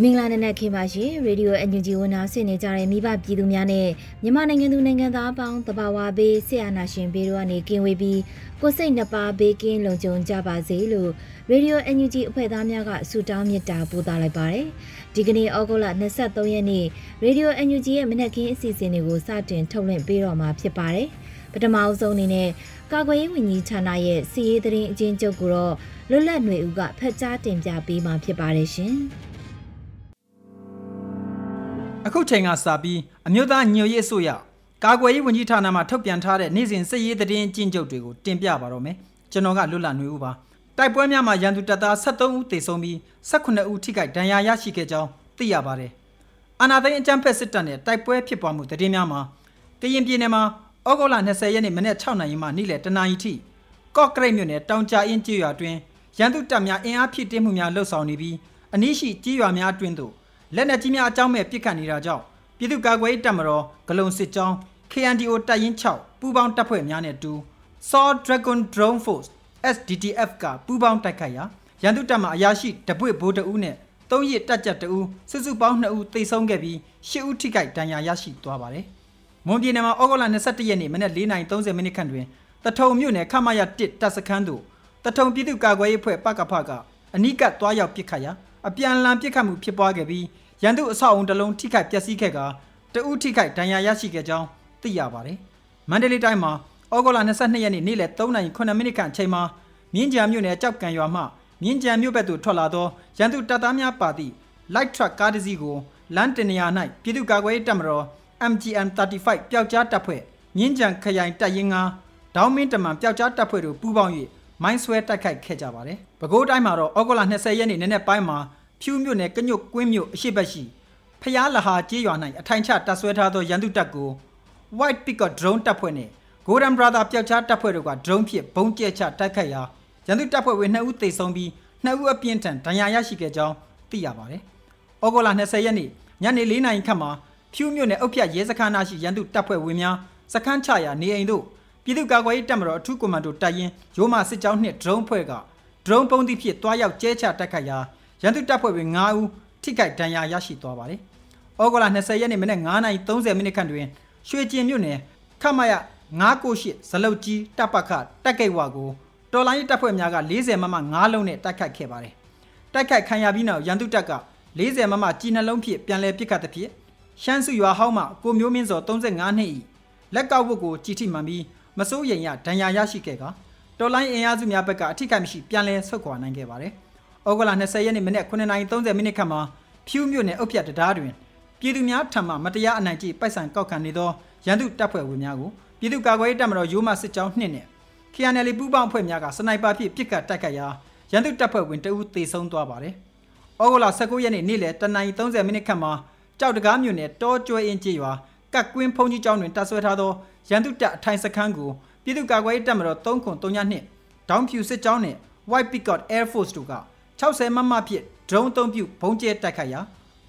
မင်္ဂလာနံနက်ခင်းပါရှင်ရေဒီယိုအန်ယူဂျီဝန်နာဆင်နေကြတဲ့မိဘပြည်သူများနဲ့မြန်မာနိုင်ငံသူနိုင်ငံသားအပေါင်းတဘာဝဘေးဆရာနာရှင်ဘေးတို့ကနေကင်းဝေးပြီးကိုစိတ်နှပါဘေးကင်းလုံခြုံကြပါစေလို့ရေဒီယိုအန်ယူဂျီအဖွဲ့သားများကဆုတောင်းမေတ္တာပို့သလိုက်ပါတယ်ဒီကနေ့ဩဂုတ်လ23ရက်နေ့ရေဒီယိုအန်ယူဂျီရဲ့မနက်ခင်းအစီအစဉ်တွေကိုစတင်ထုတ်လွှင့်ပေးတော့မှာဖြစ်ပါတယ်ပထမအဆုံးအနေနဲ့ ကာကွယ်ရေးဝန်ကြီးဌာနရဲ့စီရေးသတင်းအချင်းချုပ်ကိုတော့လွတ်လပ်ຫນွေဦးကဖတ်ကြားတင်ပြပေးမှာဖြစ်ပါတယ်ရှင်။အခုချိန်ကစပြီးအမျိုးသားညွရေးအစိုးရကာကွယ်ရေးဝန်ကြီးဌာနမှထုတ်ပြန်ထားတဲ့နေ့စဉ်စစ်ရေးသတင်းအကျဉ်းချုပ်တွေကိုတင်ပြပါတော့မယ်။ကျွန်တော်ကလွတ်လပ်နေဦးပါ။တိုက်ပွဲများမှာရန်သူတပ်သား73ဦးသေဆုံးပြီး18ဦးထိခိုက်ဒဏ်ရာရရှိခဲ့ကြောင်းသိရပါတယ်။အာဏာသိမ်းအကြမ်းဖက်စစ်တပ်နဲ့တိုက်ပွဲဖြစ်ပွားမှုသတင်းများမှာကရင်ပြည်နယ်မှာ ဩဂုတ်လ20ရက်နေ့မနေ့6နိုင်မှနေ့လယ်တနာရီထိကော့ကရိတ်မြို့နယ်တောင်ကြအင်းကျေးရွာတွင်ရန်သူတပ်များအင်အားဖြည့်တင်းမှုများလှုပ်ဆောင်နေပြီးအနည်းရှိကျေးရွာများအတွင်းသို့လက်နက်ကြီးများအကြောင်းမဲ့ပစ်ခတ်နေတာကြောင့်ပြည်သူ့ကာကွယ်ရေးတပ်မတော်ဂလုံစစ်ကြောင်း KNDO တပ်ရင်း6ပူးပေါင်းတပ်ဖွဲ့များနဲ့တူ Saw Dragon Drone Force SDTF ကပူးပေါင်းတိုက်ခိုက်ရာရန်သူတပ်မှအရာရှိတပွေဘိုးတအူးနဲ့၃ရစ်တက်ကြတအူးစုစုပေါင်း2ဦးသေဆုံးခဲ့ပြီး10ဦးထိခိုက်ဒဏ်ရာရရှိသွားပါတယ်။ မွန်ပြည်နယ်မှာဩဂုတ်လ22ရက်နေ့မနက်4:30မိနစ်ခန့်တွင်တထုံမြို့နယ်ခမရ1တပ်စခန်းသို့တထုံပြည်သူ့ကာကွယ်ရေးအဖွဲ့ပကဖကအနီးကပ်သွားရောက်ပစ်ခတ်ရာအပြန်အလှန်ပစ်ခတ်မှုဖြစ်ပွားခဲ့ပြီးရန်သူအဆောက်အုံတစ်လုံးထိခိုက်ပျက်စီးခဲ့ကတအုပ်ထိခိုက်ဒဏ်ရာရရှိခဲ့ကြောင်းသိရပါတယ်။မန္တလေးတိုင်းမှာဩဂုတ်လ22ရက်နေ့နေ့လယ်3:09မိနစ်ခန့်အချိန်မှာမြင်းကြံမြို့နယ်ကြောက်ကန်ရွာမှမြင်းကြံမြို့ဘက်သို့ထွက်လာသောရန်သူတပ်သားများပါသည့် light truck ကားတစ်စီးကိုလမ်းတင်နေရာ၌ပြည်သူ့ကာကွယ်ရေးတပ်မတော် MGM 35ပျောက်ကြားတပ်ဖွဲ့မြင်းကြံခရိုင်တပ်ရင်းကဒေါင်းမင်းတမန်ပျောက်ကြားတပ်ဖွဲ့တို့ပူးပေါင်း၍မိုင်းဆွဲတိုက်ခိုက်ခဲ့ကြပါတယ်။ပဲခူးတိုင်းမှာတော့ဩဂုတ်လ20ရက်နေ့နက်ပိုင်းမှာဖြူးမြို့နယ်ကညွတ်ကွင်းမြို့အရှိတ်ရှိဖျားလဟာကျေးရွာ၌အထိုင်ချတပ်ဆွဲထားသောရန်သူတပ်ကို White Peacock drone တပ်ဖွဲ့နှင့် Golden Brother ပျောက်ကြားတပ်ဖွဲ့တို့က drone ဖြင့်ဘုံကျဲချတိုက်ခိုက်ရာရန်သူတပ်ဖွဲ့ဝင်2ဦးသေဆုံးပြီး2ဦးအပြင်းထန်ဒဏ်ရာရရှိခဲ့ကြောင်းသိရပါတယ်။ဩဂုတ်လ20ရက်နေ့ညနေ4:00နာရီခန့်မှာ ဖြူးမြို့နယ်အုပ်ဖြတ်ရဲစခန်းရှိရန်သူတပ်ဖွဲ့ဝင်များစခန်းချရာနေအိမ်တို့ပြည်သူ့ကာကွယ်ရေးတပ်မတော်အထူးကွန်မန်ဒိုတပ်ရင်းရိုးမစစ်ကြောင်းနှင့်ဒရုန်းဖွဲ့ကဒရုန်းပုံးသည့်ဖြင့်တွားရောက်ကျဲချတိုက်ခိုက်ရာရန်သူတပ်ဖွဲ့ဝင်9ဦးထိခိုက်ဒဏ်ရာရရှိသွားပါတယ်။ဩဂုတ်လ20ရက်နေ့မနက်9:30မိနစ်ခန့်တွင်ရွှေကျင်မြို့နယ်ခမရ998ဇလုတ်ကြီးတပ်ပခတက်ကိတ်ဝါကိုတော်လိုင်းတပ်ဖွဲ့များက40မမ9လုံးနဲ့တိုက်ခိုက်ခဲ့ပါတယ်။တိုက်ခိုက်ခံရပြီးနောက်ရန်သူတပ်က40မမကြီးနှလုံးဖြင့်ပြန်လည်ပစ်ခတ်သဖြင့် ရှမ်းစုရွာဟောင်းမှကိုမျိုးမင်းစော35နှစ်၏လက်ကောက်ဝတ်ကိုကြီးထိမှန်ပြီးမစိုးရိမ်ရဒဏ်ရာရရှိခဲ့ကတော်လိုင်းအင်အားစုများဘက်ကအထိကိမရှိပြန်လည်ဆုတ်ခွာနိုင်ခဲ့ပါတယ်။ဩဂုတ်လ20ရက်နေ့မနေ့9:30မိနစ်ခန့်မှာဖြူးမြို့နယ်အုပ်ဖြတ်တရားတွင်ပြည်သူများထံမှမတရားအနိုင်ကျင့်ပိုက်ဆံကောက်ခံနေသောရန်သူတပ်ဖွဲ့ဝင်များကိုပြည်သူ့ကာကွယ်ရေးတပ်မတော်ရိုးမစစ်ကြောင်းနှင့်နဲ့ KNL ပူးပေါင်းအဖွဲ့များကစနိုက်ပါဖြင့်ပစ်ကတ်တိုက်ခတ်ရာရန်သူတပ်ဖွဲ့ဝင်တအူးသေဆုံးသွားပါတယ်။ဩဂုတ်လ19ရက်နေ့နေ့လယ်10:30မိနစ်ခန့်မှာ ကြောက်တကားမြို့နယ်တောကျွဲအင်းကျေးရွာကတ်ကွင်းဖုန်ကြီးကျောင်းတွင်တပ်ဆွဲထားသောရန်သူတပ်အထိုင်စခန်းကိုပြည်သူ့ကာကွယ်ရေးတပ်မတော်3ခွန်3ညနှစ်ဒေါင်းဖြူစစ်ကြောင်းနှင့် White Peacock Air Force တို့က60မမဖြင့် drone အသုံးပြုဘုံကျဲတိုက်ခိုက်ရာ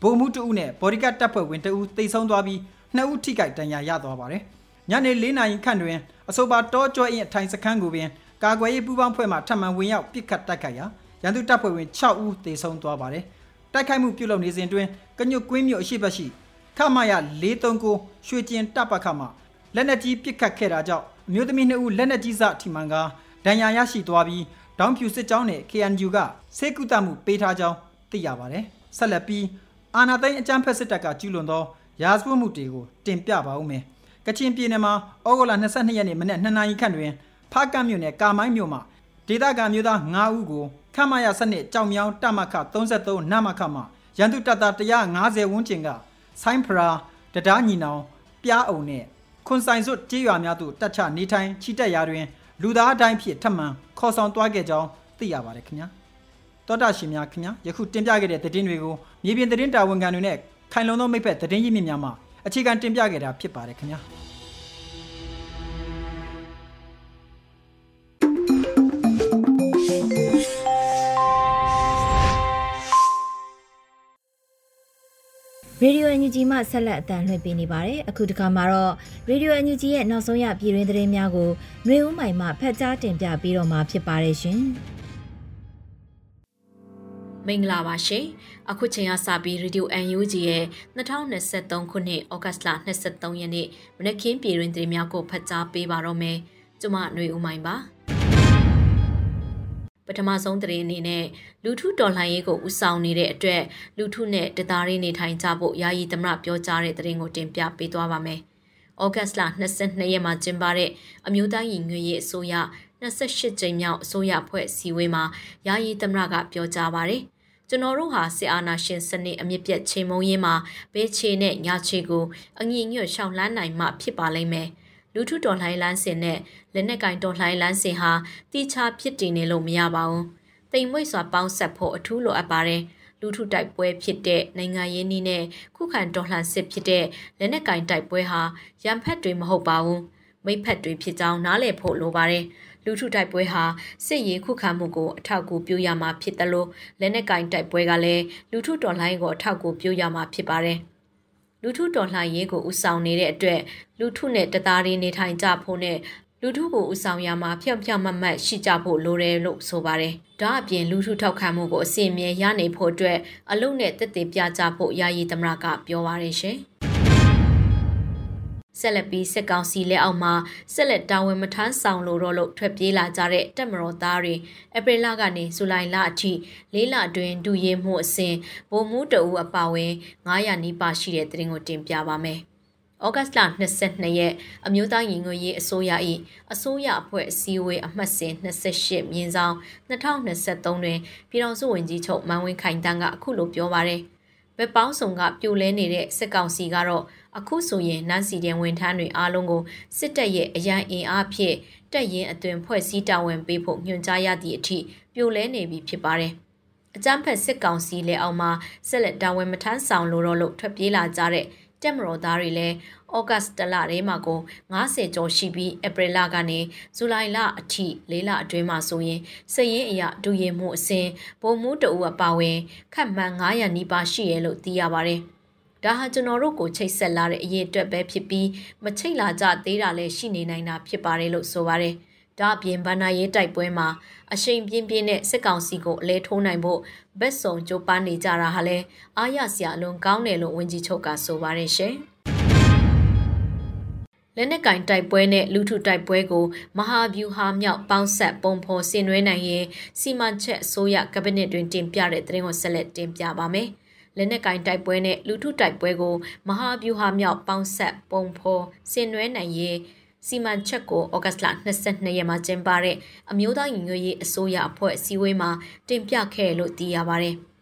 ဗိုလ်မှူးတဦးနဲ့ bodyguard တပ်ဖွဲ့ဝင်တဦးတိတ်ဆုံးသွားပြီးနှစ်ဦးထိခိုက်ဒဏ်ရာရသွားပါတယ်။ညနေ၄နာရီခန့်တွင်အဆိုပါတောကျွဲအင်းအထိုင်စခန်းကိုပင်ကာကွယ်ရေးပူးပေါင်းဖွဲ့မှထပ်မံဝင်ရောက်ပစ်ခတ်တိုက်ခိုက်ရာရန်သူတပ်ဖွဲ့ဝင်6ဦးသေဆုံးသွားပါတယ်။ တိုက်ခိုက်မှုပြုလုပ်နေစဉ်တွင်ကညွတ်ကွင်းမြို့အရှိတ်ရှိခမရ439ရွှေကျင်တပ်ပခမှလက်နက်ကြီးပစ်ခတ်ခဲ့တာကြောင့်အမျိုးသမီး2ဦးလက်နက်ကြီးစထိမှန်ကာဒဏ်ရာရရှိသွားပြီးဒေါင်းဖြူစစ်ကြောင်းနဲ့ KNU ကဆေးကုသမှုပေးထားကြောင်းသိရပါတယ်။ဆက်လက်ပြီးအာနာသိန်းအကြမ်းဖက်စစ်တပ်ကကျူးလွန်သောရာဇဝတ်မှုတွေကိုတင်ပြပါဦးမယ်။ကချင်ပြည်နယ်မှာဩဂုတ်လ22ရက်နေ့မနက်2နာရီခန့်တွင်ဖားကတ်မြို့နယ်ကာမိုင်းမြို့မှာဒေသခံမျိုးသား9ဦးကို ခမရစနစ်ကြောင်မြောင်းတမခ33နမခမှာရန်သူတပ်သား150ဝန်းကျင်ကဆိုင်းဖရာတဒါညီနောင် ပြားအုံနဲ့ခွန်ဆိုင်စွတ်ကြေးရွာများသို့တက်ချနေထိုင်ချီတက်ရာတွင် လူသားအတိုင်းဖြစ်ထပ်မံခေါ်ဆောင်သွားခဲ့ကြောင်းသိရပါတယ်ခင်ဗျာတောတာရှင်များခင်ဗျာယခုတင်ပြခဲ့တဲ့သတင်းတွေကိုမြေပြင်သတင်းတာဝန်ခံတွေနဲ့ခိုင်လုံသောမိဖက်သတင်းရင်းမြစ်များမှအခြေခံတင်ပြခဲ့တာဖြစ်ပါတယ်ခင်ဗျာ ရေဒီယိုအန်ယူဂျီမှဆက်လက်အသံလွှင့်ပေးနေပါတယ်။အခုဒီကမှာတော့ရေဒီယိုအန်ယူဂျီရဲ့နောက်ဆုံးရပြည်တွင်းသတင်းများကိုမျိုးဦးမိုင်မှဖတ်ကြားတင်ပြပေးတော့မှာဖြစ်ပါတယ်ရှင်။မင်္ဂလာပါရှင်။အခုချိန်ကစပြီး Radio UNG ရဲ့2023ခုနှစ်ဩဂတ်လ23ရက်နေ့မနက်ခင်းပြည်တွင်သတင်းများကိုဖတ်ကြားပေးပါတော့မယ်။ကျွန်မຫນွေဦးမိုင်ပါ။ ပထမဆုံးသတင်းအနေနဲ့လူထုတော်လှန်ရေးကိုဦးဆောင်နေတဲ့အတွက်လူထုနဲ့တသားရင်းနေထိုင်ကြဖို့ယာယီသမရပြောကြားတဲ့သတင်းကိုတင်ပြပေးသွားပါမယ်။ဩဂတ်စ်လ22ရက်မှာကျင်းပတဲ့အမျိုးသားညီညွတ်ရေးအစိုးရ28ကြိမ်မြောက်အစိုးရဖွဲ့စည်းဝေးမှာယာယီသမရကပြောကြားပါရယ်ကျွန်တော်တို့ဟာစစ်အာဏာရှင်စနစ်အမြင့်ပြတ်ချိန်မုံရင်းမှာဘဲချေနဲ့ညချေကိုအငြင်းညွတ်ရှောင်လန်းနိုင်မှဖြစ်ပါလိမ့်မယ်။ လူထုတော်လှန်လန်းစင်နဲ့လက်နက်ကင်တော်လှန်လန်းစင်ဟာတိချဖြစ်တည်နေလို့မရပါဘူး။တိမ်မွေ့စွာပေါင်းဆက်ဖို့အထူးလိုအပ်ပါတယ်။လူထုတိုက်ပွဲဖြစ်တဲ့နိုင်ငံရေးနည်းနဲ့ခုခံတော်လှန်စစ်ဖြစ်တဲ့လက်နက်ကင်တိုက်ပွဲဟာရန်ဖက်တွေမဟုတ်ပါဘူး။မိဖက်တွေဖြစ်ကြောင်းနားလည်ဖို့လိုပါတယ်။လူထုတိုက်ပွဲဟာစစ်ရေးခုခံမှုကိုအထောက်အကူပြုရမှာဖြစ်တယ်လို့လက်နက်ကင်တိုက်ပွဲကလည်းလူထုတော်လှန်ရေးကိုအထောက်အကူပြုရမှာဖြစ်ပါတယ်။ လူထုတော်လှန်ရေးကိုဦးဆောင်နေတဲ့အတွက်လူထုနဲ့တသားရင်းနေထိုင်ကြဖို့နဲ့လူထုကိုဦးဆောင်ရမှာဖြောင့်ဖြောင့်မတ်မတ်ရှိကြဖို့လိုတယ်လို့ဆိုပါတယ်။ဒါအပြင်လူထုထောက်ခံမှုကိုအစီအမြဲရနိုင်ဖို့အတွက်အလုံးနဲ့တက်တည်ပြကြဖို့ယာယီသမရကပြောပါရရှင်။ ဆက်လက်ပြီးစစ်ကောင်စီလက်အောက်မှာဆက်လက်တာဝန်မထမ်းဆောင်လို့တော့လို့ထွက်ပြေးလာကြတဲ့တက်မတော်သားတွေဧပြီလကနေဇူလိုင်လအထိလေးလအတွင်းဒူရဲမှုအစဉ်ဗိုလ်မှူးတအူအပါဝင်900နီးပါးရှိတဲ့တင်ကိုတင်ပြပါမယ်။ဩဂတ်လ22ရက်အမျိုးသားညီညွတ်ရေးအစိုးရ၏အစိုးရအဖွဲ့အစည်းအဝေးအမှတ်စဉ်28မြင်းဆောင်2023တွင်ပြည်ထောင်စုဝန်ကြီးချုပ်မန်ဝင်းခိုင်တန်းကအခုလိုပြောပါရယ် ဘက်ပေါင်းစုံကပြိုလဲနေတဲ့စစ်ကောင်စီကတော့အခုဆိုရင်နန်းစီတဲ့ဝန်ထမ်းတွေအားလုံးကိုစစ်တပ်ရဲ့အရန်အင်အားဖြင့်တက်ရင်အသွင်ဖွဲ့စည်းတာဝန်ပေးဖို့ညွှန်ကြားရသည့်အထိပြိုလဲနေပြီဖြစ်ပါတယ်။အကြမ်းဖက်စစ်ကောင်စီလက်အောက်မှာဆက်လက်တာဝန်မထမ်းဆောင်လို့တော့လို့ထွက်ပြေးလာကြတဲ့တက်မတော်သားတွေလည်း ဩဂတ်တလထဲမှာကို90ကျော်ရှိပြီးဧပြီလကနေဇူလိုင်လအထိ၄လအတွင်းမှာဆိုရင်စည်ရင်အရာဒူရင်မှုအစဉ်ဘုံမှုတအူအပါဝင်ခတ်မှန်900နီးပါးရှိရလို့သိရပါတယ်။ဒါဟာကျွန်တော်တို့ကိုချိတ်ဆက်လာတဲ့အရေးအတွက်ပဲဖြစ်ပြီးမချိတ်လာကြသေးတာလည်းရှိနေနိုင်တာဖြစ်ပါတယ်လို့ဆိုပါတယ်။ဒါအပြင်ဗန္နာရေးတိုက်ပွဲမှာအရှိန်ပြင်းပြင်းနဲ့စစ်ကောင်စီကိုအလဲထိုးနိုင်ဖို့ဘက်စုံကြိုးပမ်းနေကြတာဟာလဲအားရစရာအလွန်ကောင်းတယ်လို့ဝန်ကြီးချုပ်ကဆိုပါတယ်ရှင် လက်နက်ကင်တိုက်ပွဲနဲ့လူထုတိုက်ပွဲကိုမဟာဗျူဟာမြောက်ပေါင်းဆက်ပုံဖော်ဆင်နွှဲနိုင်ရင်စီမံချက်အစိုးရကက်ဘိနက်တွင်တင်ပြတဲ့သတင်းကိုဆက်လက်တင်ပြပါမယ်။လက်နက်ကင်တိုက်ပွဲနဲ့လူထုတိုက်ပွဲကိုမဟာဗျူဟာမြောက်ပေါင်းဆက်ပုံဖော်ဆင်နွှဲနိုင်ရင်စီမံချက်ကိုဩဂတ်လ22ရက်မှာကျင်းပတဲ့အမျိုးသားညီညွတ်ရေးအစိုးရအဖွဲ့အစည်းအဝေးမှာတင်ပြခဲ့လို့သိရပါတယ်။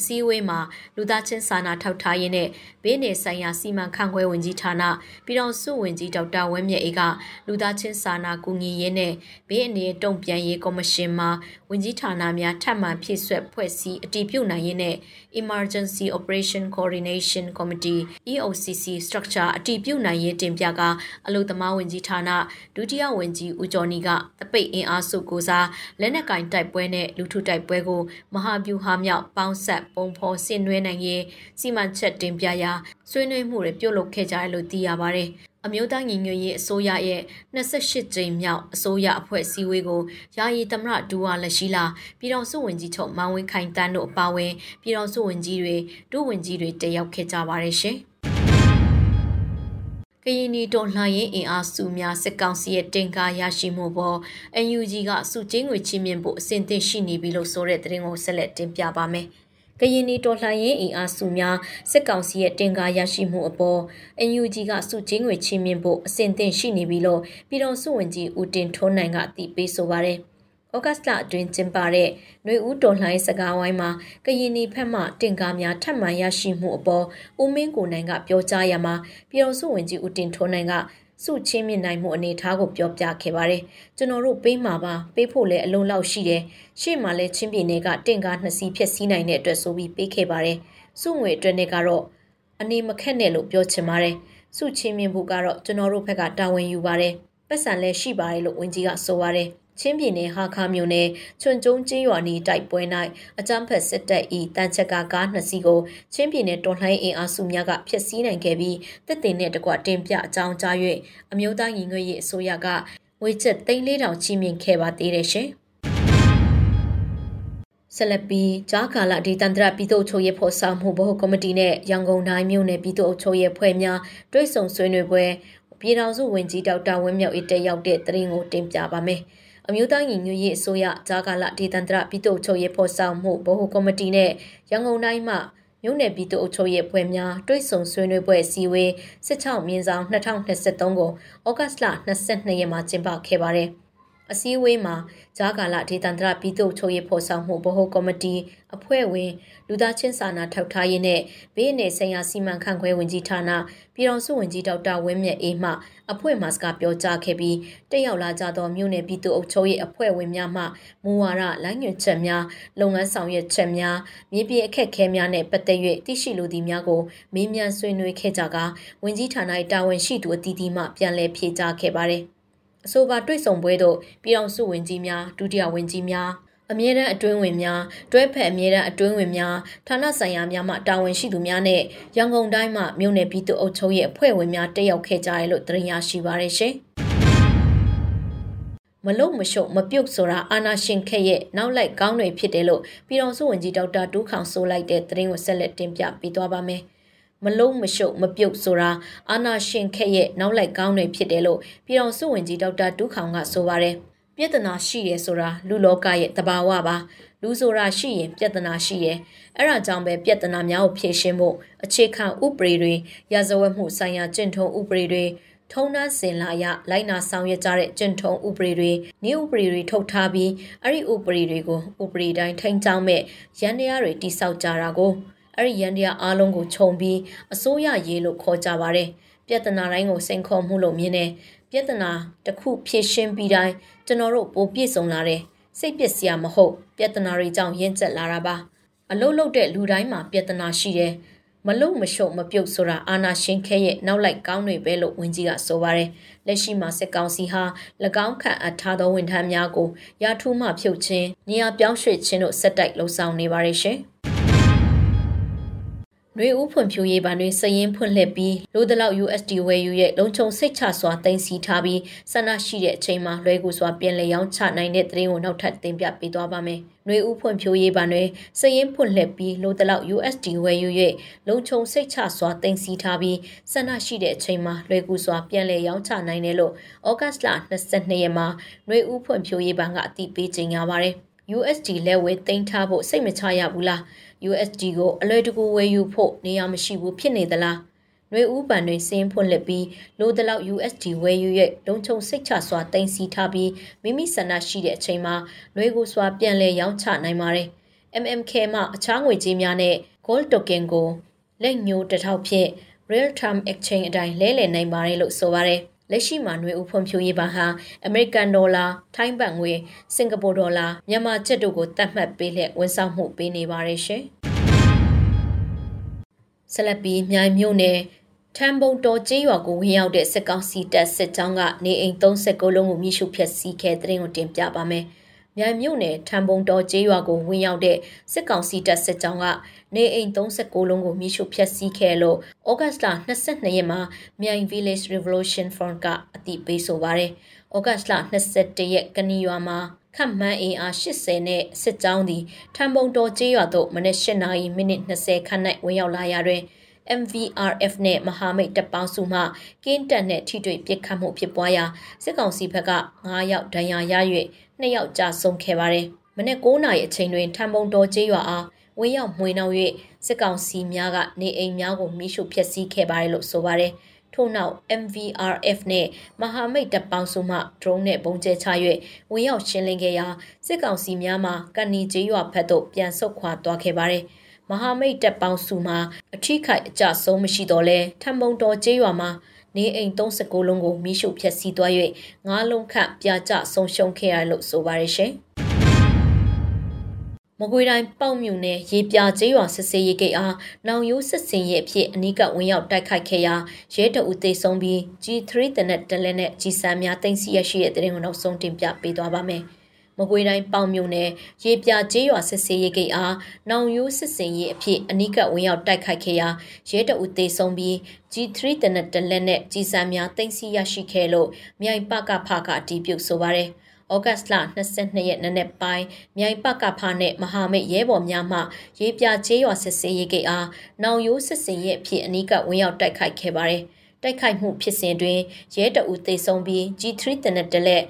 အစည်းအဝေးမှာလူသားချင်းစာနာထောက်ထားရေးနဲ့ဘေးနယ်ဆိုင်ရာစီမံခန့်ခွဲဝင်ကြီးဌာနပြည်တော်စုဝင်ကြီးဒေါက်တာဝင်းမြတ်အေးကလူသားချင်းစာနာကူညီရေးနဲ့ဘေးအနေတုံ့ပြန်ရေးကော်မရှင်မှ ဝင်ကြီးဌာနများထပ်မံဖြည့်ဆွက်ဖွဲ့စည်းအတည်ပြုနိုင်ရေးနဲ့ Emergency Operation Coordination Committee EOCC structure အတည်ပြုနိုင်ရေးတင်ပြကအလို့သမားဝင်ကြီးဌာနဒုတိယဝင်ကြီးဦးကျော်နီကတပိတ်အင်အားစုကိုစားလက်နက်ကင်တိုက်ပွဲနဲ့လူထုတိုက်ပွဲကိုမဟာဗျူဟာမြောက်ပေါင်းဆက်ပုံဖော်ဆင်နွှဲနိုင်ရေးစီမံချက်တင်ပြရာဆွေးနွေးမှုတွေပြုလုပ်ခဲ့ကြတယ်လို့သိရပါတယ်။ အမျိုးသားညီညွတ်ရေးအစိုးရရဲ့28ကြိမ်မြောက်အစိုးရအဖွဲ့အစည်းအဝေးကိုယာယီသမရဒူဝါလက်ရှိလာပြည်တော်စုဝင်ကြီးချုပ်မောင်ဝင်းခိုင်တန်းတို့အပါအဝင်ပြည်တော်စုဝင်ကြီးတွေဒုဝန်ကြီးတွေတက်ရောက်ခဲ့ကြပါတယ်ရှင်။ကရင်နီတော်လှန်ရေးအင်အားစုများစစ်ကောင်စီရဲ့တင်ကားရရှိမှုပေါ် NUG ကစုချင်းငွေချင်းမြင့်ဖို့အဆင်သင့်ရှိနေပြီလို့ဆိုတဲ့သတင်းကိုဆက်လက်တင်ပြပါမယ်။ ကရင်နီတော်လှန်ရေးအင်အားစုများစစ်ကောင်စီရဲ့တင်ကားရရှိမှုအပေါ် NUG ကစုချင်းငွေချင်းမြင့်ဖို့အဆင်သင့်ရှိနေပြီလို့ပြည်တော်စုဝင်ကြီးဦးတင်ထွန်းနိုင်ကအသိပေးဆိုပါရယ်။ဩဂတ်စ်လအတွင်းကျင်းပတဲ့ຫນွေဦးတော်လှန်ရေးစကားဝိုင်းမှာကရင်နီဖက်မှတင်ကားများထပ်မံရရှိမှုအပေါ်ဦးမင်းကိုနိုင်ကပြောကြားရမှာပြည်တော်စုဝင်ကြီးဦးတင်ထွန်းနိုင်က စုချင်းမြင့်နိုင်မှုအနေအထားကိုပြောပြခဲ့ပါတယ်။ကျွန်တော်တို့ပေးမှာပါပေးဖို့လည်းအလုံးလောက်ရှိတယ်။ရှေ့မှာလည်းချင်းပြည်နယ်ကတင့်ကားနှစ်စီးဖြစ်စည်းနိုင်တဲ့အတွက်ဆိုပြီးပေးခဲ့ပါတယ်။စုငွေအတွက်နဲ့ကတော့အနေမခက်နဲ့လို့ပြောချင်ပါတယ်။စုချင်းမြင့်မှုကတော့ကျွန်တော်တို့ဘက်ကတာဝန်ယူပါတယ်။ပတ်စံလည်းရှိပါတယ်လို့ဝန်ကြီးကဆိုပါတယ်။ ချင်းပြည်နယ်ဟာခါမြို့နယ်ချွန်ကျုံကျေးရွာနီတိုက်ပွဲ၌အကြမ်းဖက်စစ်တပ်၏တန်ချက်ကကားနှစ်စီးကိုချင်းပြည်နယ်တော်လှန်ရေးအင်အားစုများကဖျက်ဆီးနိုင်ခဲ့ပြီးတစ်တင်နဲ့တကွတင်ပြအကြောင်းကြား၍အမျိုးသားညီညွတ်ရေးအစိုးရကဝေချက်3400ချီးမြှင့်ခဲ့ပါသေးတယ်ရှင်ဆလပီဂျာကာလာဒီတန္တရပြည်သူ့ချုပ်ရေးဖော်ဆောင်မှုဘဟုကော်မတီနဲ့ရန်ကုန်တိုင်းမြို့နယ်ပြည်သူ့ချုပ်ရေးဖွဲ့များတွဲဆုံဆွေးနွေးပွဲပြည်ထောင်စုဝန်ကြီးဒေါက်တာဝင်းမြောက်အေးတက်ရောက်တဲ့တရင်ကိုတင်ပြပါမယ်။ အမျိုးသားညီညွတ်ရေးအစိုးရဂျာကာလဒေသန္တရပြည်သူ့ချုပ်ရေးဖော်ဆောင်မှုဗဟိုကော်မတီနဲ့ရန်ကုန်တိုင်းမှမြို့နယ်ပြည်သူ့အုပ်ချုပ်ရေးဖွဲ့များတွိတ်ဆုံဆွေးနွေးပွဲအစည်းအဝေး16မြင်းဆောင်2023ကိုဩဂတ်လ22ရက်မှာကျင်းပခဲ့ပါတယ်။ အစည်းအဝေးမှာဂျာကာလာဒေသန္တရပြည်သူ့ချုပ်ရေးဖော်ဆောင်မှုဗဟိုကော်မတီအဖွဲ့ဝင်လူသားချင်းစာနာထောက်ထားရေးနဲ့ဘေးနယ်ဆိုင်ရာစီမံခန့်ခွဲဝင်ကြီးဌာနပြည်တော်စုဝင်ကြီးဒေါက်တာဝင်းမြတ်အေးမှအဖွဲ့မှစကားပြောကြားခဲ့ပြီးတက်ရောက်လာကြသောမြို့နယ်ပြည်သူ့အုပ်ချုပ်ရေးအဖွဲ့ဝင်များမှမူဝါဒလိုင်းညွှန်ချက်များလုပ်ငန်းဆောင်ရွက်ချက်များမြေပြင်အခက်အခဲများနဲ့ပတ်သက်၍သိရှိလိုသည့်များကိုမေးမြန်းဆွေးနွေးခဲ့ကြကာဝင်ကြီးဌာန၏တာဝန်ရှိသူအသီးသီးမှပြန်လည်ဖြေကြားခဲ့ပါသည် အဆိုပါတွေ့ဆုံပွဲသို့ပြည်အောင်စုဝင်ကြီးများဒုတိယဝင်ကြီးများအမြဲတမ်းအတွင်းဝင်များတွဲဖက်အမြဲတမ်းအတွင်းဝင်များဌာနဆိုင်ရာများမှတာဝန်ရှိသူများနဲ့ရန်ကုန်တိုင်းမှမြို့နယ်ပြည်သူ့အုပ်ချုပ်ရေးအဖွဲ့ဝင်များတက်ရောက်ခဲ့ကြရလို့သတင်းရရှိပါရရှင်မလုံမရှုံမပြုတ်ဆိုတာအာနာရှင်ခက်ရဲ့နောက်လိုက်ကောင်းတွေဖြစ်တယ်လို့ပြည်တော်စုဝင်ကြီးဒေါက်တာတူးခေါင်ဆိုလိုက်တဲ့သတင်းကိုဆက်လက်တင်ပြပေးသွားပါမယ်။ မလုံးမရှုပ်မပြုတ်ဆိုတာအာနာရှင်ခက်ရဲ့နောက်လိုက်ကောင်းတွေဖြစ်တယ်လို့ပြည်တော်စုဝင်ကြီးဒေါက်တာတူးခေါင်ကဆိုပါတယ်ပြဿနာရှိရဲဆိုတာလူလောကရဲ့တဘာဝပါလူဆိုတာရှိရင်ပြဿနာရှိရဲအဲ့ဒါကြောင့်ပဲပြဿနာများကိုဖြေရှင်းဖို့အခြေခံဥပဒေတွေရာဇဝတ်မှုဆိုင်ရာကျင့်ထုံးဥပဒေတွေထုံးနှန်းစင်လာရလိုက်နာဆောင်ရွက်ကြတဲ့ကျင့်ထုံးဥပဒေတွေနေဥပဒေတွေထုတ်ထားပြီးအဲ့ဒီဥပဒေတွေကိုဥပဒေတိုင်းထိန်းကျောင်းမဲ့ရန်တရားတွေတိစောက်ကြတာကို အဲ့ဒီရန်တရားအားလုံးကိုခြုံပြီးအစိုးရရေးလို့ခေါ်ကြပါတယ်ပြဿနာတိုင်းကိုစိန်ခေါ်မှုလို့မြင်တယ်ပြဿနာတစ်ခုဖြေရှင်းပြီးတိုင်းကျွန်တော်တို့ပိုပြည့်စုံလာတယ်စိတ်ပစ္စည်းမဟုတ်ပြဿနာတွေကြောင့်ရင့်ကျက်လာတာပါအလုတ်လုတ်တဲ့လူတိုင်းမှာပြဿနာရှိတယ်မလုံမရှုံမပြုတ်ဆိုတာအာနာရှင်ခဲရဲ့နောက်လိုက်ကောင်းတွေပဲလို့ဝန်ကြီးကဆိုပါတယ်လက်ရှိမှာစစ်ကောင်စီဟာ၎င်းခံအပ်ထားသောဝန်ထမ်းများကိုရာထူးမှဖြုတ်ခြင်းနေရာပြောင်းရွှေ့ခြင်းတို့ဆက်တိုက်လှုံ့ဆော်နေပါတယ်ရှင် နှွေဦးဖွံ့ဖြိုးရေးဘာတွေစရင်ဖွင့်လှစ်ပြီးလိုဒလောက် USD ဝယ်ယူရဲ့လုံခြုံစိတ်ချစွာတင်စီထားပြီးဆန္ဒရှိတဲ့အချိန်မှာလွဲကူစွာပြင်လည်ရောင်းချနိုင်တဲ့သတင်းကိုနောက်ထပ်တင်ပြပေးသွားပါမယ်။နှွေဦးဖွံ့ဖြိုးရေးဘာတွေစရင်ဖွင့်လှစ်ပြီးလိုဒလောက် USD ဝယ်ယူရဲ့လုံခြုံစိတ်ချစွာတင်စီထားပြီးဆန္ဒရှိတဲ့အချိန်မှာလွဲကူစွာပြင်လည်ရောင်းချနိုင်တယ်လို့ဩဂတ်လ22ရက်မှာနှွေဦးဖွံ့ဖြိုးရေးဘဏ်ကအတည်ပြုကြေညာပါတယ်။ USD လက်ဝဲတင်ထားဖို့စိတ်မချရဘူးလား။ USD ကိုအလွယ်တကူဝယ်ယူဖို့နေရာမရှိဘူးဖြစ်နေသလား။နှွေဦးပန်တွေစင်းဖွင့်လှစ်ပြီးလိုတလောက် USD ဝယ်ယူရဲ့လုံခြုံစိတ်ချစွာတင်စီထားပြီးမိမိဆန္ဒရှိတဲ့အချိန်မှာနှွေကိုစွာပြန်လည်ရောင်းချနိုင်ပါတယ်။ MMK မှအခြားငွေကြေးများနဲ့ Gold Token ကိုလက်ညှိုးတစ်ထောက်ဖြင့် Real Time Exchange အတိုင်းလဲလှယ်နိုင်ပါတယ်လို့ဆိုပါတယ်။ လက်ရှိမှာຫນွေဥဖွံ့ဖြိုးရေးဘဏ်ဟာအမေရိကန်ဒေါ်လာ၊ထိုင်းဘတ်ငွေ၊စင်ကာပူဒေါ်လာ၊မြန်မာကျပ်တို့ကိုတတ်မှတ်ပေးလျက်ဝန်ဆောင်မှုပေးနေပါတယ်ရှင်။ဆက်လက်ပြီးမြိုင်မြို့နယ်ထမ်ဘုံတော်ကျေးရွာကိုဝင်ရောက်တဲ့စစ်ကောင်စီတပ်စစ်ကြောင်းကနေအိမ်39လုံးကိုမိရှုဖျက်ဆီးခဲ့တဲ့တင်ကိုတင်ပြပါမယ်။မြိုင်မြို့နယ်ထမ်ဘုံတော်ကျေးရွာကိုဝင်ရောက်တဲ့စစ်ကောင်စီတပ်စစ်ကြောင်းက နေအိမ်39လုံးကိုမိရှုဖျက်ဆီးခဲ့လို့ဩဂတ်လ22ရက်မှာမြိုင် Village Revolution Front ကအတိပေးဆိုပါရယ်။ဩဂတ်လ21ရက်ကနီရွာမှာခန့်မှန်းအင်အား80နဲ့စစ်ကြောင်းသည်ထံပုံတော်ကျေးရွာသို့မနက်၈နာရီမိနစ်20ခန့်၌ဝင်ရောက်လာရာတွင် MVRF နဲ့မဟာမိတ်တပ်ပေါင်းစုမှကင်းတက်နဲ့ထိတွေ့ပစ်ခတ်မှုဖြစ်ပွားရာစစ်ကောင်စီဘက်က9ယောက်ဒဏ်ရာရ၍2ယောက်ကြာဆုံးခဲ့ပါတယ်။မနေ့9နာရီအချိန်တွင်ထံပုံတော်ကျေးရွာအား ဝင်းရောက်မှွေနှောက်၍စစ်ကောင်စီများကနေအိမ်များကိုမိရှုဖျက်ဆီးခဲ့ပါတယ်လို့ဆိုပါတယ်။ထို့နောက် MVRF နဲ့မဟာမိတ်တပ်ပေါင်းစုမှ drone နဲ့ပုံကျဲချ၍ဝင်ရောက်ရှင်းလင်းခဲ့ရာစစ်ကောင်စီများမှကဏီကျေးရွာဘက်သို့ပြန်ဆုတ်ခွာသွားခဲ့ပါတယ်။မဟာမိတ်တပ်ပေါင်းစုမှအထိခိုက်အကြဆုံးမရှိတော့လဲထံပုံတော်ကျေးရွာမှာနေအိမ်39လုံးကိုမိရှုဖျက်ဆီးသွား၍ငါးလုံးခန့်ပြာကျဆုံးရှုံးခဲ့ရလို့ဆိုပါတယ်ရှင်။ မကွေတိုင်းပေါ့မြူနယ်ရေပြကျေးရွာစစ်စေးရေးဂိတ်အားနောင်ရိုးစစ်စင်ရဲ့အဖြစ်အနီးကဝင်ရောက်တိုက်ခိုက်ခဲ့ရာရဲတအုပ်သိဆုံးပြီး G3 တနက်တလဲနဲ့ G3 များတင်စီရရှိတဲ့တဲ့ရင်ကိုနောက်ဆုံးတင်ပြပေးသွားပါမယ်။မကွေတိုင်းပေါ့မြူနယ်ရေပြကျေးရွာစစ်စေးရေးဂိတ်အားနောင်ရိုးစစ်စင်ရဲ့အဖြစ်အနီးကဝင်ရောက်တိုက်ခိုက်ခဲ့ရာရဲတအုပ်သိဆုံးပြီး G3 တနက်တလဲနဲ့ G3 များတင်စီရရှိခဲ့လို့မြိုင်ပကဖကအတီးပြုတ်ဆိုပါရယ်။ ဩဂတ်စ်လ22ရက်နေ့နေ့ပိုင်းမြိုင်ပကဖာနဲ့မဟာမိတ်ရဲဘော်များမှရေးပြချေးရွာစစ်စေးရေးကိအားနောင်ရိုးစစ်စင်ရဲ့အဖြစ်အနီးကဝင်ရောက်တိုက်ခိုက်ခဲ့ပါတယ်။တိုက်ခိုက်မှုဖြစ်စဉ်တွင်ရဲတအူသေဆုံးပြီး G3 တနက်တလက်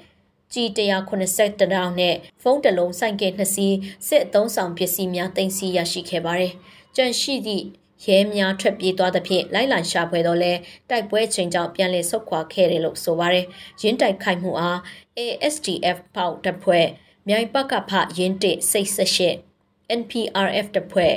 G180 တောင်နဲ့ဖုန်းတလုံးစိုင်ကဲနှစ်စီးစစ်အုံဆောင်ပစ္စည်းများတင်စီရရှိခဲ့ပါတယ်။ကြန့်ရှိသည့် ရဲများထွက်ပြေးသွားသဖြင့်လိုက်လံရှာဖွေတော့လဲတိုက်ပွဲချိန်ကြောင့်ပြန်လည်ဆုတ်ခွာခဲ့တယ်လို့ဆိုပါတယ်။ရင်းတိုက်ခိုက်မှုအား ASDF ပေါက်တပ်ဖွဲ့မြိုင်ပကဖရင်းတစ်စိတ်ဆက်ရှစ် NPRF တပ်ဖွဲ့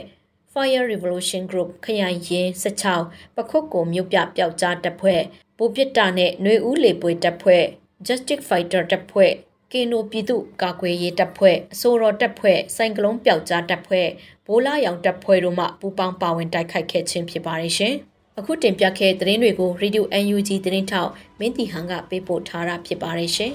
Fire Revolution Group ခရိုင်ရင်16ပခုတ်ကိုမြို့ပြပျောက်ကြားတပ်ဖွဲ့ပူပစ်တာနဲ့ຫນွေဦးလေပွေတပ်ဖွဲ့ Justice Fighter တပ်ဖွဲ့ကင်နိုပြည်သူကာကွယ်ရေးတပ်ဖွဲ့အစိုးရတပ်ဖွဲ့စိုင်ကလုံးပျောက်ကြားတပ်ဖွဲ့ ဘိုးလာရောင်တပ်ဖွဲ့တို့မှပူးပေါင်းပါဝင်တိုက်ခိုက်ခဲ့ခြင်းဖြစ်ပါတယ်ရှင်။အခုတင်ပြခဲ့တဲ့သတင်းတွေကို Radio UNG သတင်းထောက်မင်းတီဟန်ကပေးပို့ထားတာဖြစ်ပါတယ်ရှင်။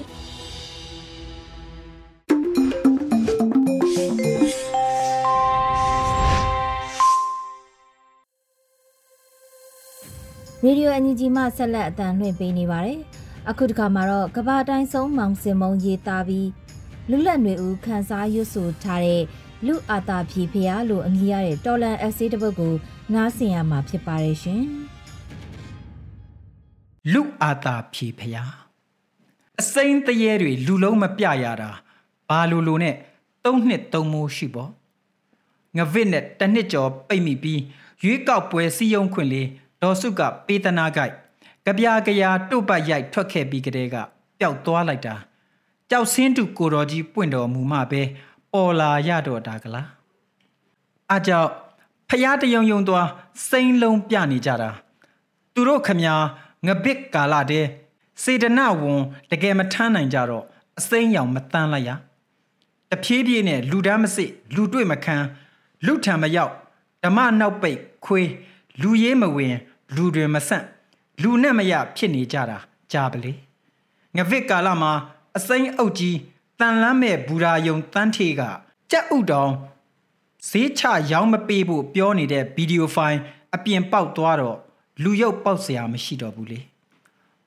ရေဒီယိုအန်ဂျီမှဆက်လက်အတန်လွှင့်ပေးနေပါတယ်။အခုတခါမှာတော့ကဘာတိုင်းဆုံးမောင်စင်မုံရေးသားပြီးလူလက်တွေဦးခန်းစားရွတ်ဆိုထားတဲ့ လူအာတာဖြီဖျားလို့အမည်ရတဲ့တော်လန်အက်ဆေးတစ်ပုဒ်ကိုနားဆင်ရမှာဖြစ်ပါတယ်ရှင်။လူအာတာဖြီဖျားအစိမ့်တရေတွေလူလုံးမပြရတာဘာလိုလိုနဲ့သုံးနှစ်သုံးမိုးရှိပေါ့ငဗစ်နဲ့တနှစ်ကျော်ပိတ်မိပြီးရွေးကောက်ပွဲစီယုံခွင့်လေးဒေါ်စုကပေးသနာကြိုက်ကပြားကရာတုတ်ပတ်ရိုက်ထွက်ခဲ့ပြီးကတည်းကပျောက်သွားလိုက်တာကြောက်စင်းတူကိုတော်ကြီးပွင့်တော်မူမှပဲ ပေါ်လာရတော့တာကလားအကြောက်ဖျားတယုံယုံသွားစိမ့်လုံးပြနေကြတာသူတို့ခမညာငပစ်ကာလာတဲ့စေတနာဝန်တကယ်မထမ်းနိုင်ကြတော့အစိမ့်ရောင်မတန်းလိုက်ရတဖြည်းဖြည်းနဲ့လူတန်းမစစ်လူတွေ့မခံလူထံမရောက်ဓမ္မနောက်ပိတ်ခွေးလူရေးမဝင် လူတွေမဆန့်လူနဲ့မရဖြစ်နေကြတာကြားပလေငဗစ်ကာလမှာအစိမ့်အုပ်ကြီး တန်လန်းမဲ့ဘူရာယုံတန်းထေကကြက်ဥတောင်ဈေးချရောင်းမပေးဖို့ပြောနေတဲ့ဗီဒီယိုဖိုင်အပြင်ပေါက်သွားတော့လူရုပ်ပေါက်เสียမရှိတော့ဘူးလေ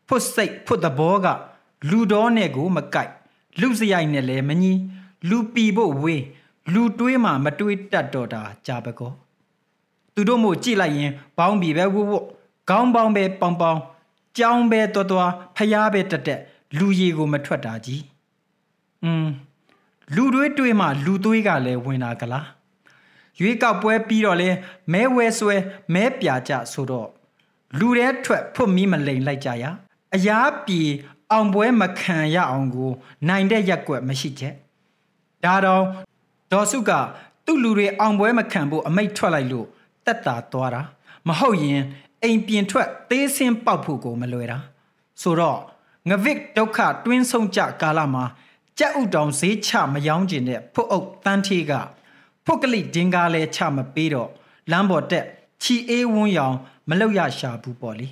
ဖွတ်စိတ်ဖွတ်သဘောကလူတော်နဲ့ကိုမကြိုက်လူစရိုက်နဲ့လည်းမညီလူပီဖို့ဝေးလူတွေးမှမတွေးတတ်တော့တာကြာပကောသူတို့မို့ကြည့်လိုက်ရင်ဘောင်းဘီပဲဝုတ်ဝုတ်ခေါင်းပေါင်းပဲပေါင်ပေါင်ကြောင်းပဲတော်တော်ဖျားပဲတက်တက်လူရည်ကိုမထွက်တာကြီး อืมလူတွေးတွေးမှလူသွေးကလည်းဝင်လာကလားရွေးကောက်ပွဲပြီးတော့လဲမဲဝဲဆွဲမဲပြကြဆိုတော့လူတွေထွက်ဖွတ်မီးမလိန်လိုက်ကြရအရာပြေအောင်ပွဲမခံရအောင်ကို နိုင်တဲ့ရက်ွက်မရှိချက်ဒါတော့ဒေါ်စုကသူ့လူတွေအောင်ပွဲမခံဖို့အမိတ်ထွက်လိုက်လို့တက်တာသွားတာမဟုတ်ရင်အိမ်ပြင်ထွက်သေးစင်းပေါက်ဖို့ကိုမလွယ်တာဆိုတော့ငဗစ်ဒုက္ခတွင်းဆုံးကြကာလမှာ ကြက်ဥတောင်ဈေးချမယောင်းကျင်တဲ့ဖုတ်အုပ်တန်းထေးကဖုတ်ကလိဒင်္ဂါလဲချမပေးတော့လမ်းပေါ်တက်ချီအေးဝန်းရောင်မလောက်ရရှာဘူးပေါ့လေ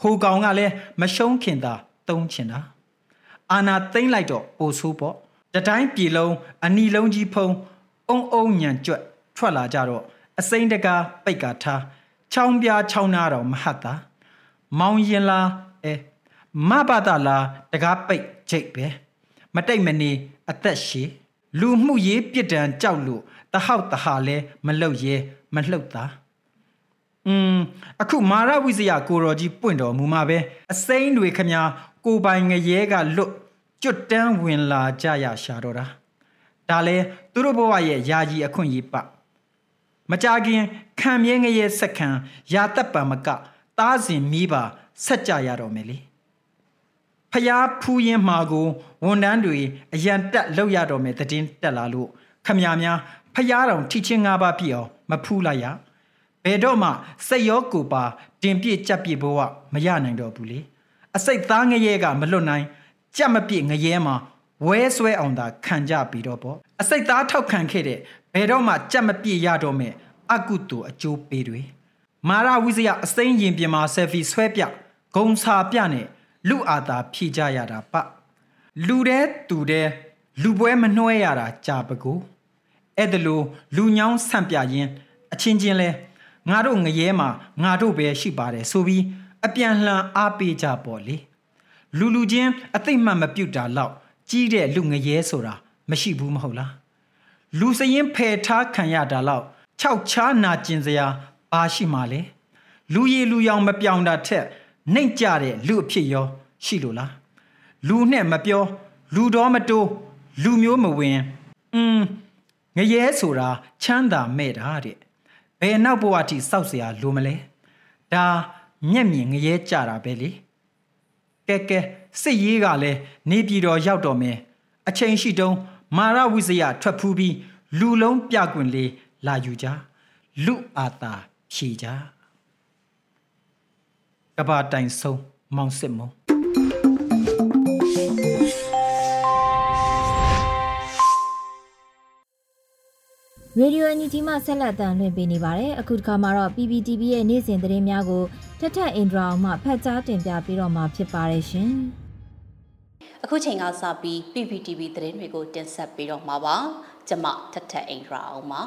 ဟိုကောင်ကလည်းမရှုံးခင်သာတုံးချင်တာအာနာသိမ့်လိုက်တော့ပိုဆိုးပေါ့တတိုင်းပြည်လုံးအနီလုံးကြီးဖုံအုံအုံညံကြွက်ထွက်လာကြတော့အစိမ့်တကားပိတ်ကာထားချောင်းပြားချောင်းနာတော့မဟတ်တာမောင်ရင်လာအဲမဘာတာလာတကားပိတ်ချိတ်ပဲ မတိတ်မနေအသက်ရှည်လူမှုရေးပြစ်ဒဏ်ကြောက်လို့တဟောက်တဟာလဲမလုတ်ရဲမလှုပ်တာอืมအခုမာရဝိဇယကိုတော်ကြီးပွင့်တော်မူမှာပဲအစိမ့်တွေခမညာကိုပိုင်ငရဲကလွတ်ကျွတ်တန်းဝင်လာကြရရှာတော့တာဒါလဲသူတို့ဘဝရဲ့ယာကြီးအခွင့်အရေးပမကြခင်ခံမြဲငရဲစက္ခံရာတက်ပံမကတားစဉ်မိပါဆက်ကြရတော့မယ်လေ ဖျားဖူးရင်မှာကိုဝန်တန်းတွေအရန်တက်လောက်ရတော့မယ်တည်င်းတက်လာလို့ခမညာများဖျားတော်ထိချင်း၅ပါးပြည့်အောင်မဖူးလိုက်ရဘယ်တော့မှစိတ်ရောကိုယ်ပါတင်ပြကြက်ပြဘဝမရနိုင်တော့ဘူးလေအစိတ်သားငရဲကမလွတ်နိုင်ကြက်မပြည့်ငရဲမှာဝဲဆွဲအောင်သာခံကြပြီးတော့ပေါ့အစိတ်သားထောက်ခံခဲ့တဲ့ဘယ်တော့မှကြက်မပြည့်ရတော့မဲ့အကုတူအကျိုးပေးတွေမာရဝိဇယအစိမ့်ရင်ပြင်မှာဆယ်ဖီဆွဲပြဂုံစာပြနဲ့ လူအာသာဖြည့်ကြရတာပလူတဲ့သူတဲ့လူပွဲမနှွဲရတာကြာပကူအဲ့ဒါလိုလူညောင်းဆန့်ပြရင်းအချင်းချင်းလဲငါတို့ငရဲမှာငါတို့ပဲရှိပါတယ်ဆိုပြီးအပြန်လှန်အားပေးကြပေါ့လေလူလူချင်းအသိမှတ်မပြုတ်တာလောက်ကြီးတဲ့လူငရဲဆိုတာမရှိဘူးမဟုတ်လားလူစရင်ဖယ်ထားခံရတာလောက်ခြောက်ချားနာကျင်စရာဘာရှိမှလဲလူရည်လူရောင်မပြောင်တာထက် နှိမ့်ကြတဲ့လူအဖြစ်ရောရှိလို့လားလူနဲ့မပြောလူတော်မတိုးလူမျိုးမဝင်อืมငရဲဆိုတာချမ်းသာမဲ့တာတဲ့ဘယ်နောက်ဘဝတိစောက်เสียလိုမလဲဒါမျက်မြင်ငရဲကြတာပဲလေကဲကဲစစ်ရေးကလည်းနေပြည်တော်ရောက်တော့မယ်အချိန်ရှိတုံးမာရဝိဇယထွက်ဖူးပြီးလူလုံးပြကွင်လေးလာယူကြလူအာတာဖြေကြ ကဘာတိုင်ဆုံးမောင်စစ်မုံရေဒီယိုအန်ဂျီမှဆက်လက်တန်လွှင့်ပေးနေပါတယ်အခုတစ်ခါမှာတော့ PPTV ရဲ့နေ့စဉ်သတင်းများကိုထထအင်ဒရာအောင်မှဖတ်ကြားတင်ပြပေးတော့မှာဖြစ်ပါတယ်ရှင်အခုချိန်ကစပြီး PPTV သတင်းတွေကိုတင်ဆက်ပေးတော့မှာပါကျွန်မထထအင်ဒရာအောင်ပါ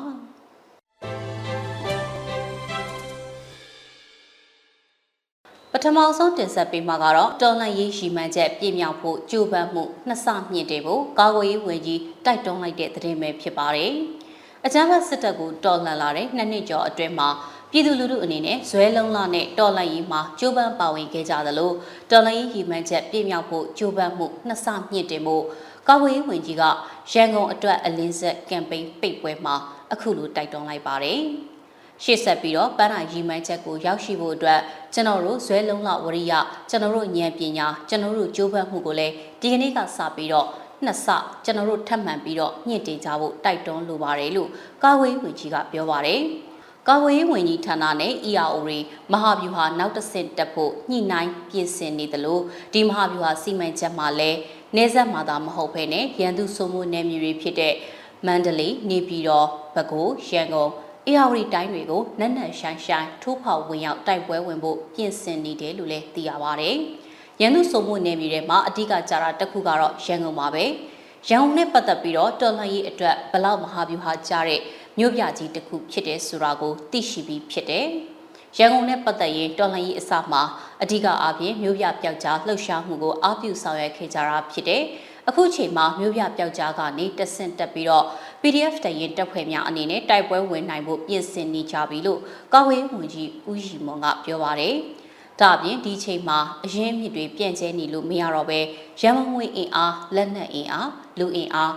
ပထမဆုံးတင်ဆက်ပေးမှာကတော့တော်လှန်ရေးရှိမှန်းချက်ပြည့်မြောက်ဖို့ကြိုးပမ်းမှုနှစ်ဆမြင့်တယ်ဖို့ကာကွယ်ရေးဝန်ကြီးတိုက်တွန်းလိုက်တဲ့သတင်းပဲဖြစ်ပါတယ်။အကြမ်းဖက်စစ်တပ်ကိုတော်လှန်လာတဲ့နှစ်နှစ်ကျော်အတွင်းမှာပြည်သူလူထုအနေနဲ့ဇွဲလုံးလာနဲ့တော်လှန်ရေးမှာကြိုးပမ်းပါဝင်ခဲ့ကြသလိုတော်လှန်ရေးရည်မှန်းချက်ပြည့်မြောက်ဖို့ကြိုးပမ်းမှုနှစ်ဆမြင့်တယ်ဖို့ကာကွယ်ရေးဝန်ကြီးကရန်ကုန်အတွက်အလင်းဆက်ကမ်ပိန်းပိတ်ပွဲမှာအခုလိုတိုက်တွန်းလိုက်ပါတယ်။ ရှေ့ဆက်ပြီးတော့ပန်းနာရီမှန်းချက်ကိုရောက်ရှိဖို့အတွက်ကျွန်တော်တို့ဇွဲလုံးလဝရိယကျွန်တော်တို့ဉာဏ်ပညာကျွန်တော်တို့ကြိုးပမ်းမှုကိုလည်းဒီကနေ့ကစပြီးတော့နှစ်ဆကျွန်တော်တို့ထပ်မံပြီးတော့ညှင့်တင်ကြဖို့တိုက်တွန်းလိုပါတယ်လို့ကာဝေးဝင်ကြီးကပြောပါတယ်ကာဝေးဝင်ကြီးဌာနနဲ့ ERO တွေမဟာဗျူဟာနောက်တစ်ဆင့်တက်ဖို့ညှိနှိုင်းပြင်ဆင်နေသလိုဒီမဟာဗျူဟာစီမံချက်မှာလည်းနေဆက်မှာသာမဟုတ်ဘဲနဲ့ရန်သူစိုးမိုးနယ်မြေတွေဖြစ်တဲ့မန္တလေးနေပြည်တော်ပဲခူးရန်ကုန် အေယာဝတီတိုင်းတွေကိုနက်နက်ရှိုင်းရှိုင်းထိုးဖောက်ဝင်ရောက်တိုက်ပွဲဝင်ဖို့ပြင်ဆင်နေတယ်လို့လည်းသိရပါဗျ။ရန်သူစုံမှုနယ်မြေထဲမှာအဓိကကြတာတစ်ခုကတော့ရန်ကုန်ပါပဲ။ရန်ကုန်နဲ့ပတ်သက်ပြီးတော့တော်လှန်ရေးအတွက်ဘလောက်မဟာဗျူဟာကြားတဲ့မြို့ပြကြီးတစ်ခုဖြစ်တယ်ဆိုတာကိုသိရှိပြီးဖြစ်တယ်။ရန်ကုန်နဲ့ပတ်သက်ရင်တော်လှန်ရေးအစမှာအဓိကအားဖြင့်မြို့ပြပျောက်ကြားလှုပ်ရှားမှုကိုအားပြုဆောင်ရွက်ခဲ့ကြတာဖြစ်တယ်။အခုချိန်မှာမြို့ပြပျောက်ကြားကနေတဆင့်တက်ပြီးတော့ PDF တရင်တပ်ဖွဲ့များအနေနဲ့တိုက်ပွဲဝင်နိုင်ဖို့ပြင်ဆင်နေကြပြီလို့ကာဝေးဝန်ကြီးဦးရီမွန်ကပြောပါတယ်။ဒါအပြင်ဒီချိန်မှာအရင်မြစ်တွေပြန့်ကျဲနေလို့မရတော့ပဲရန်မငွေအင်အားလက်နက်အင်အားလူအင်အား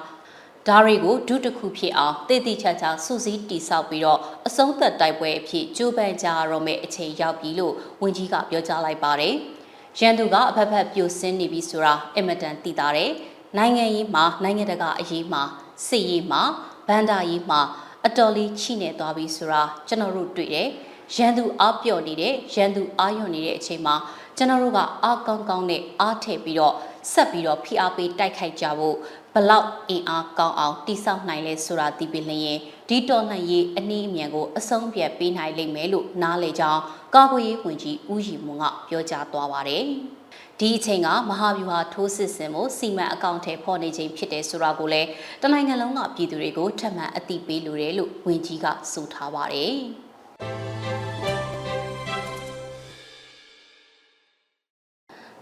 ဒါတွေကိုဒုတစ်ခုဖြစ်အောင်တည်တည်ချာချာစုစည်းတိဆောက်ပြီးတော့အဆုံးသက်တိုက်ပွဲအဖြစ်ကြိုးပမ်းကြရတော့မယ့်အချိန်ရောက်ပြီလို့ဝန်ကြီးကပြောကြားလိုက်ပါတယ်။ရန်သူကအဖက်ဖက်ပြိုဆင်းနေပြီဆိုတာအင်မတန်သိတာတယ်။နိုင်ငံရေးမှာနိုင်ငံတကာအရေးမှာ စစ်ရေးမှာဗန္ဒာရေးမှာအတော်လေးချိနေသွားပြီဆိုတာကျွန်တော်တို့တွေ့တယ်။ရန်သူအားပြော့နေတဲ့ရန်သူအားယွန်နေတဲ့အချိန်မှာကျွန်တော်တို့ကအားကောင်းကောင်းနဲ့အားထည့်ပြီးတော့ဆက်ပြီးတော့ဖိအားပေးတိုက်ခိုက်ကြဖို့ဘလောက်အင်အားကောင်းအောင်တိဆောက်နိုင်လဲဆိုတာသိပြီးလျင်ဒီတော်လှန်ရေးအနည်းအမြန်ကိုအဆုံးပြတ်ပေးနိုင်လိမ့်မယ်လို့နားလေကြောင်းကာကွယ်ရေးဝန်ကြီးဦးရီမွန်ကပြောကြားသွားပါတယ်။ ဒီအချိန်ကမဟာဗျူဟာထိုးစစ်ဆင်မှုစီမံအကောင့်ထဲပေါ်နေချိန်ဖြစ်တယ်ဆိုတာကိုလည်းတနိုင်ငံလုံးကပြည်သူတွေကိုထပ်မံအသိပေးလိုတယ်လို့ဝန်ကြီးကဆိုထားပါတယ်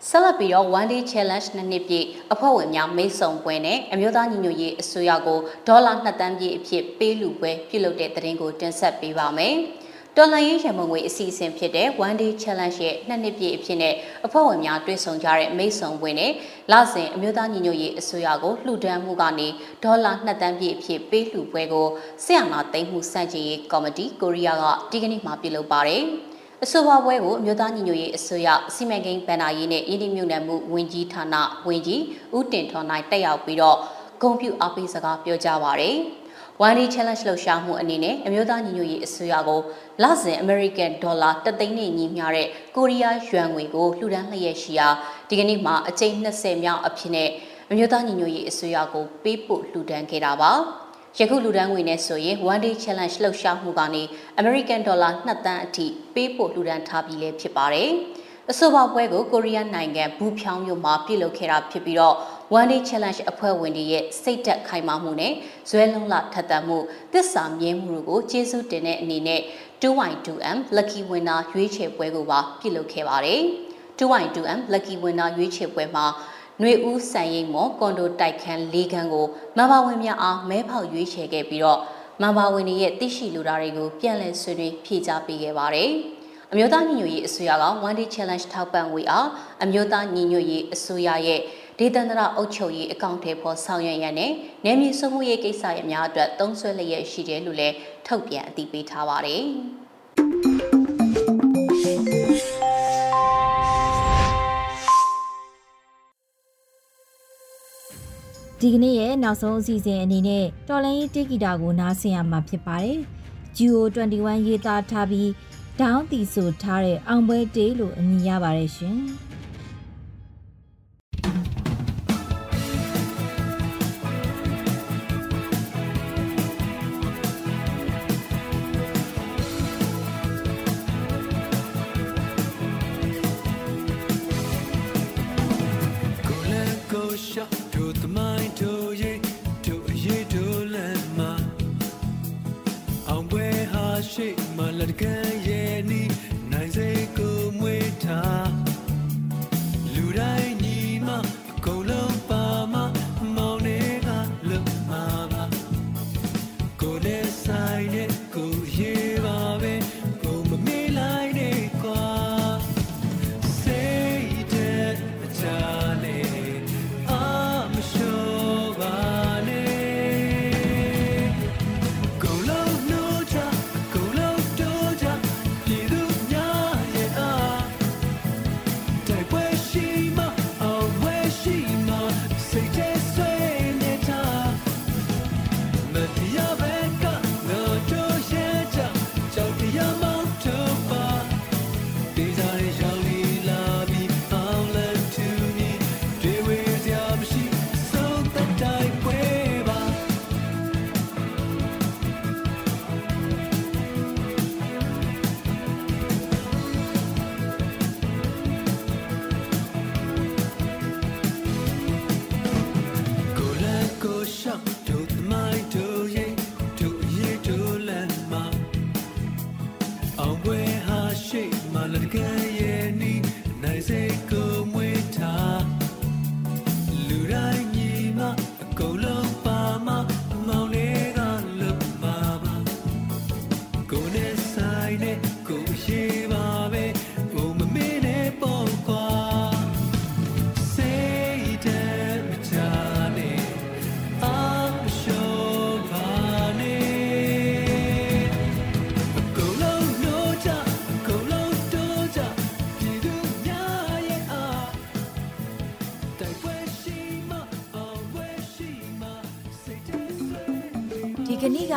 ဆက်လက်ပြီးတော့ one day challenge နှစ်နှစ်ပြည့်အဖွဲ့ဝင်များမိတ်ဆုံပွဲနဲ့အမျိုးသားညီညွတ်ရေးအစိုးရကိုဒေါ်လာ2တန်းပြည့်အဖြစ်ပေးလူပွဲပြုလုပ်တဲ့တဲ့တင်ကိုတင်ဆက်ပေးပါမယ်။ တော်လှန်ရေးရမုံငွေအစီအစဉ်ဖြစ်တဲ့ One Day Challenge ရဲ့နှစ်နှစ်ပြည့်အဖြစ်နဲ့အဖွဲ့ဝင်များတွေ့ဆုံကြတဲ့မိတ်ဆုံဝင်နဲ့လစဉ်အမျိုးသားညီညွတ်ရေးအစိုးရကိုလှူဒန်းမှုကနေဒေါ်လာ2တန်းပြည့်အဖြစ်ပေးလှူပွဲကိုဆရာနာသိမ်းမှုစန့်ကျင်ရေးကော်မတီကိုရီးယားကဒီကနေ့မှပြုလုပ်ပါတယ်။အဆိုပါပွဲကိုအမျိုးသားညီညွတ်ရေးအစိုးရစီမံကိန်းဗန်နာရေးနဲ့ရင်းနှီးမြှုပ်နှံမှုဝန်ကြီးဌာနဝန်ကြီးဦးတင်ထွန်နိုင်တက်ရောက်ပြီးတော့ဂုဏ်ပြုအားပေးစကားပြောကြားပါရယ်။ One Day Challenge လှုပ်ရှားမှုအနေနဲ့အမျိုးသားညီညွတ်ရေးအစိုးရကိုလစဉ် American Dollar တသိန်းနဲ့ညီမျှတဲ့ကိုရီးယားယွမ်ငွေကိုလှူဒန်းလျက်ရှိရာဒီကနေ့မှာအကြိမ်20မြောက်အဖြစ်နဲ့အမျိုးသားညီညွတ်ရေးအစိုးရကိုပေးပို့လှူဒန်းခဲ့တာပါ။ယခုလူဒန်းငွေနဲ့ဆိုရင် One Day Challenge လှုပ်ရှားမှုကနေ American Dollar 2တန်းအထိပေးပို့လှူဒန်းထားပြီးလည်းဖြစ်ပါတယ်။အဆိုပါပွဲကိုကိုရီးယားနိုင်ငံဘူးဖြောင်းမြို့မှာပြုလုပ်ခဲ့တာဖြစ်ပြီးတော့ One Day Challenge အဖွဲ့ဝင်တွေရဲ့စိတ်သက်ခိုင်မာမှုနဲ့ဇွဲလုံးလထက်သန်မှုသစ္စာမြဲမှုတို့ကိုကျေးဇူးတင်တဲ့အနေနဲ့ 2y2m Lucky Winner ရွေးချယ်ပွဲကိုပါပြုလုပ်ခဲ့ပါတယ်။ 2y2m Lucky Winner ရွေးချယ်ပွဲမှာຫນွေဦးစံရိတ်မော်ကွန်ဒိုတိုက်ခန်း၄ခန်းကိုမဘာဝင်များအားမဲဖောက်ရွေးချယ်ခဲ့ပြီးတော့မဘာဝင်ရဲ့သိရှိလူသားတွေကိုပြန်လည်ဆွေးနွေးဖြေကြားပေးခဲ့ပါတယ်။အမျိုးသားညီညွတ်ရေးအစိုးရက One Day Challenge ထောက်ပံ့ဝေအားအမျိုးသားညီညွတ်ရေးအစိုးရရဲ့ ဒေသန္တရအုပ်ချုပ်ရေးအကောင့်ထဲပေါ်ဆောင်ရွက်ရန်နဲ့နယ်မြေစုမှုရေးကိစ္စရများအတွက်သုံးဆွဲလျက်ရှိတယ်လို့လည်းထုတ်ပြန်အသိပေးထားပါတယ်။ဒီကနေ့ရဲ့နောက်ဆုံးအစီအစဉ်အနေနဲ့တော်လိုင်းတေဂီတာကိုနားဆင်ရမှာဖြစ်ပါတယ်။ Geo 21ရေးသားထားပြီးဒေါင်းတီဆိုထားတဲ့အောင်ပွဲတေးလို့အမည်ရပါတယ်ရှင်။။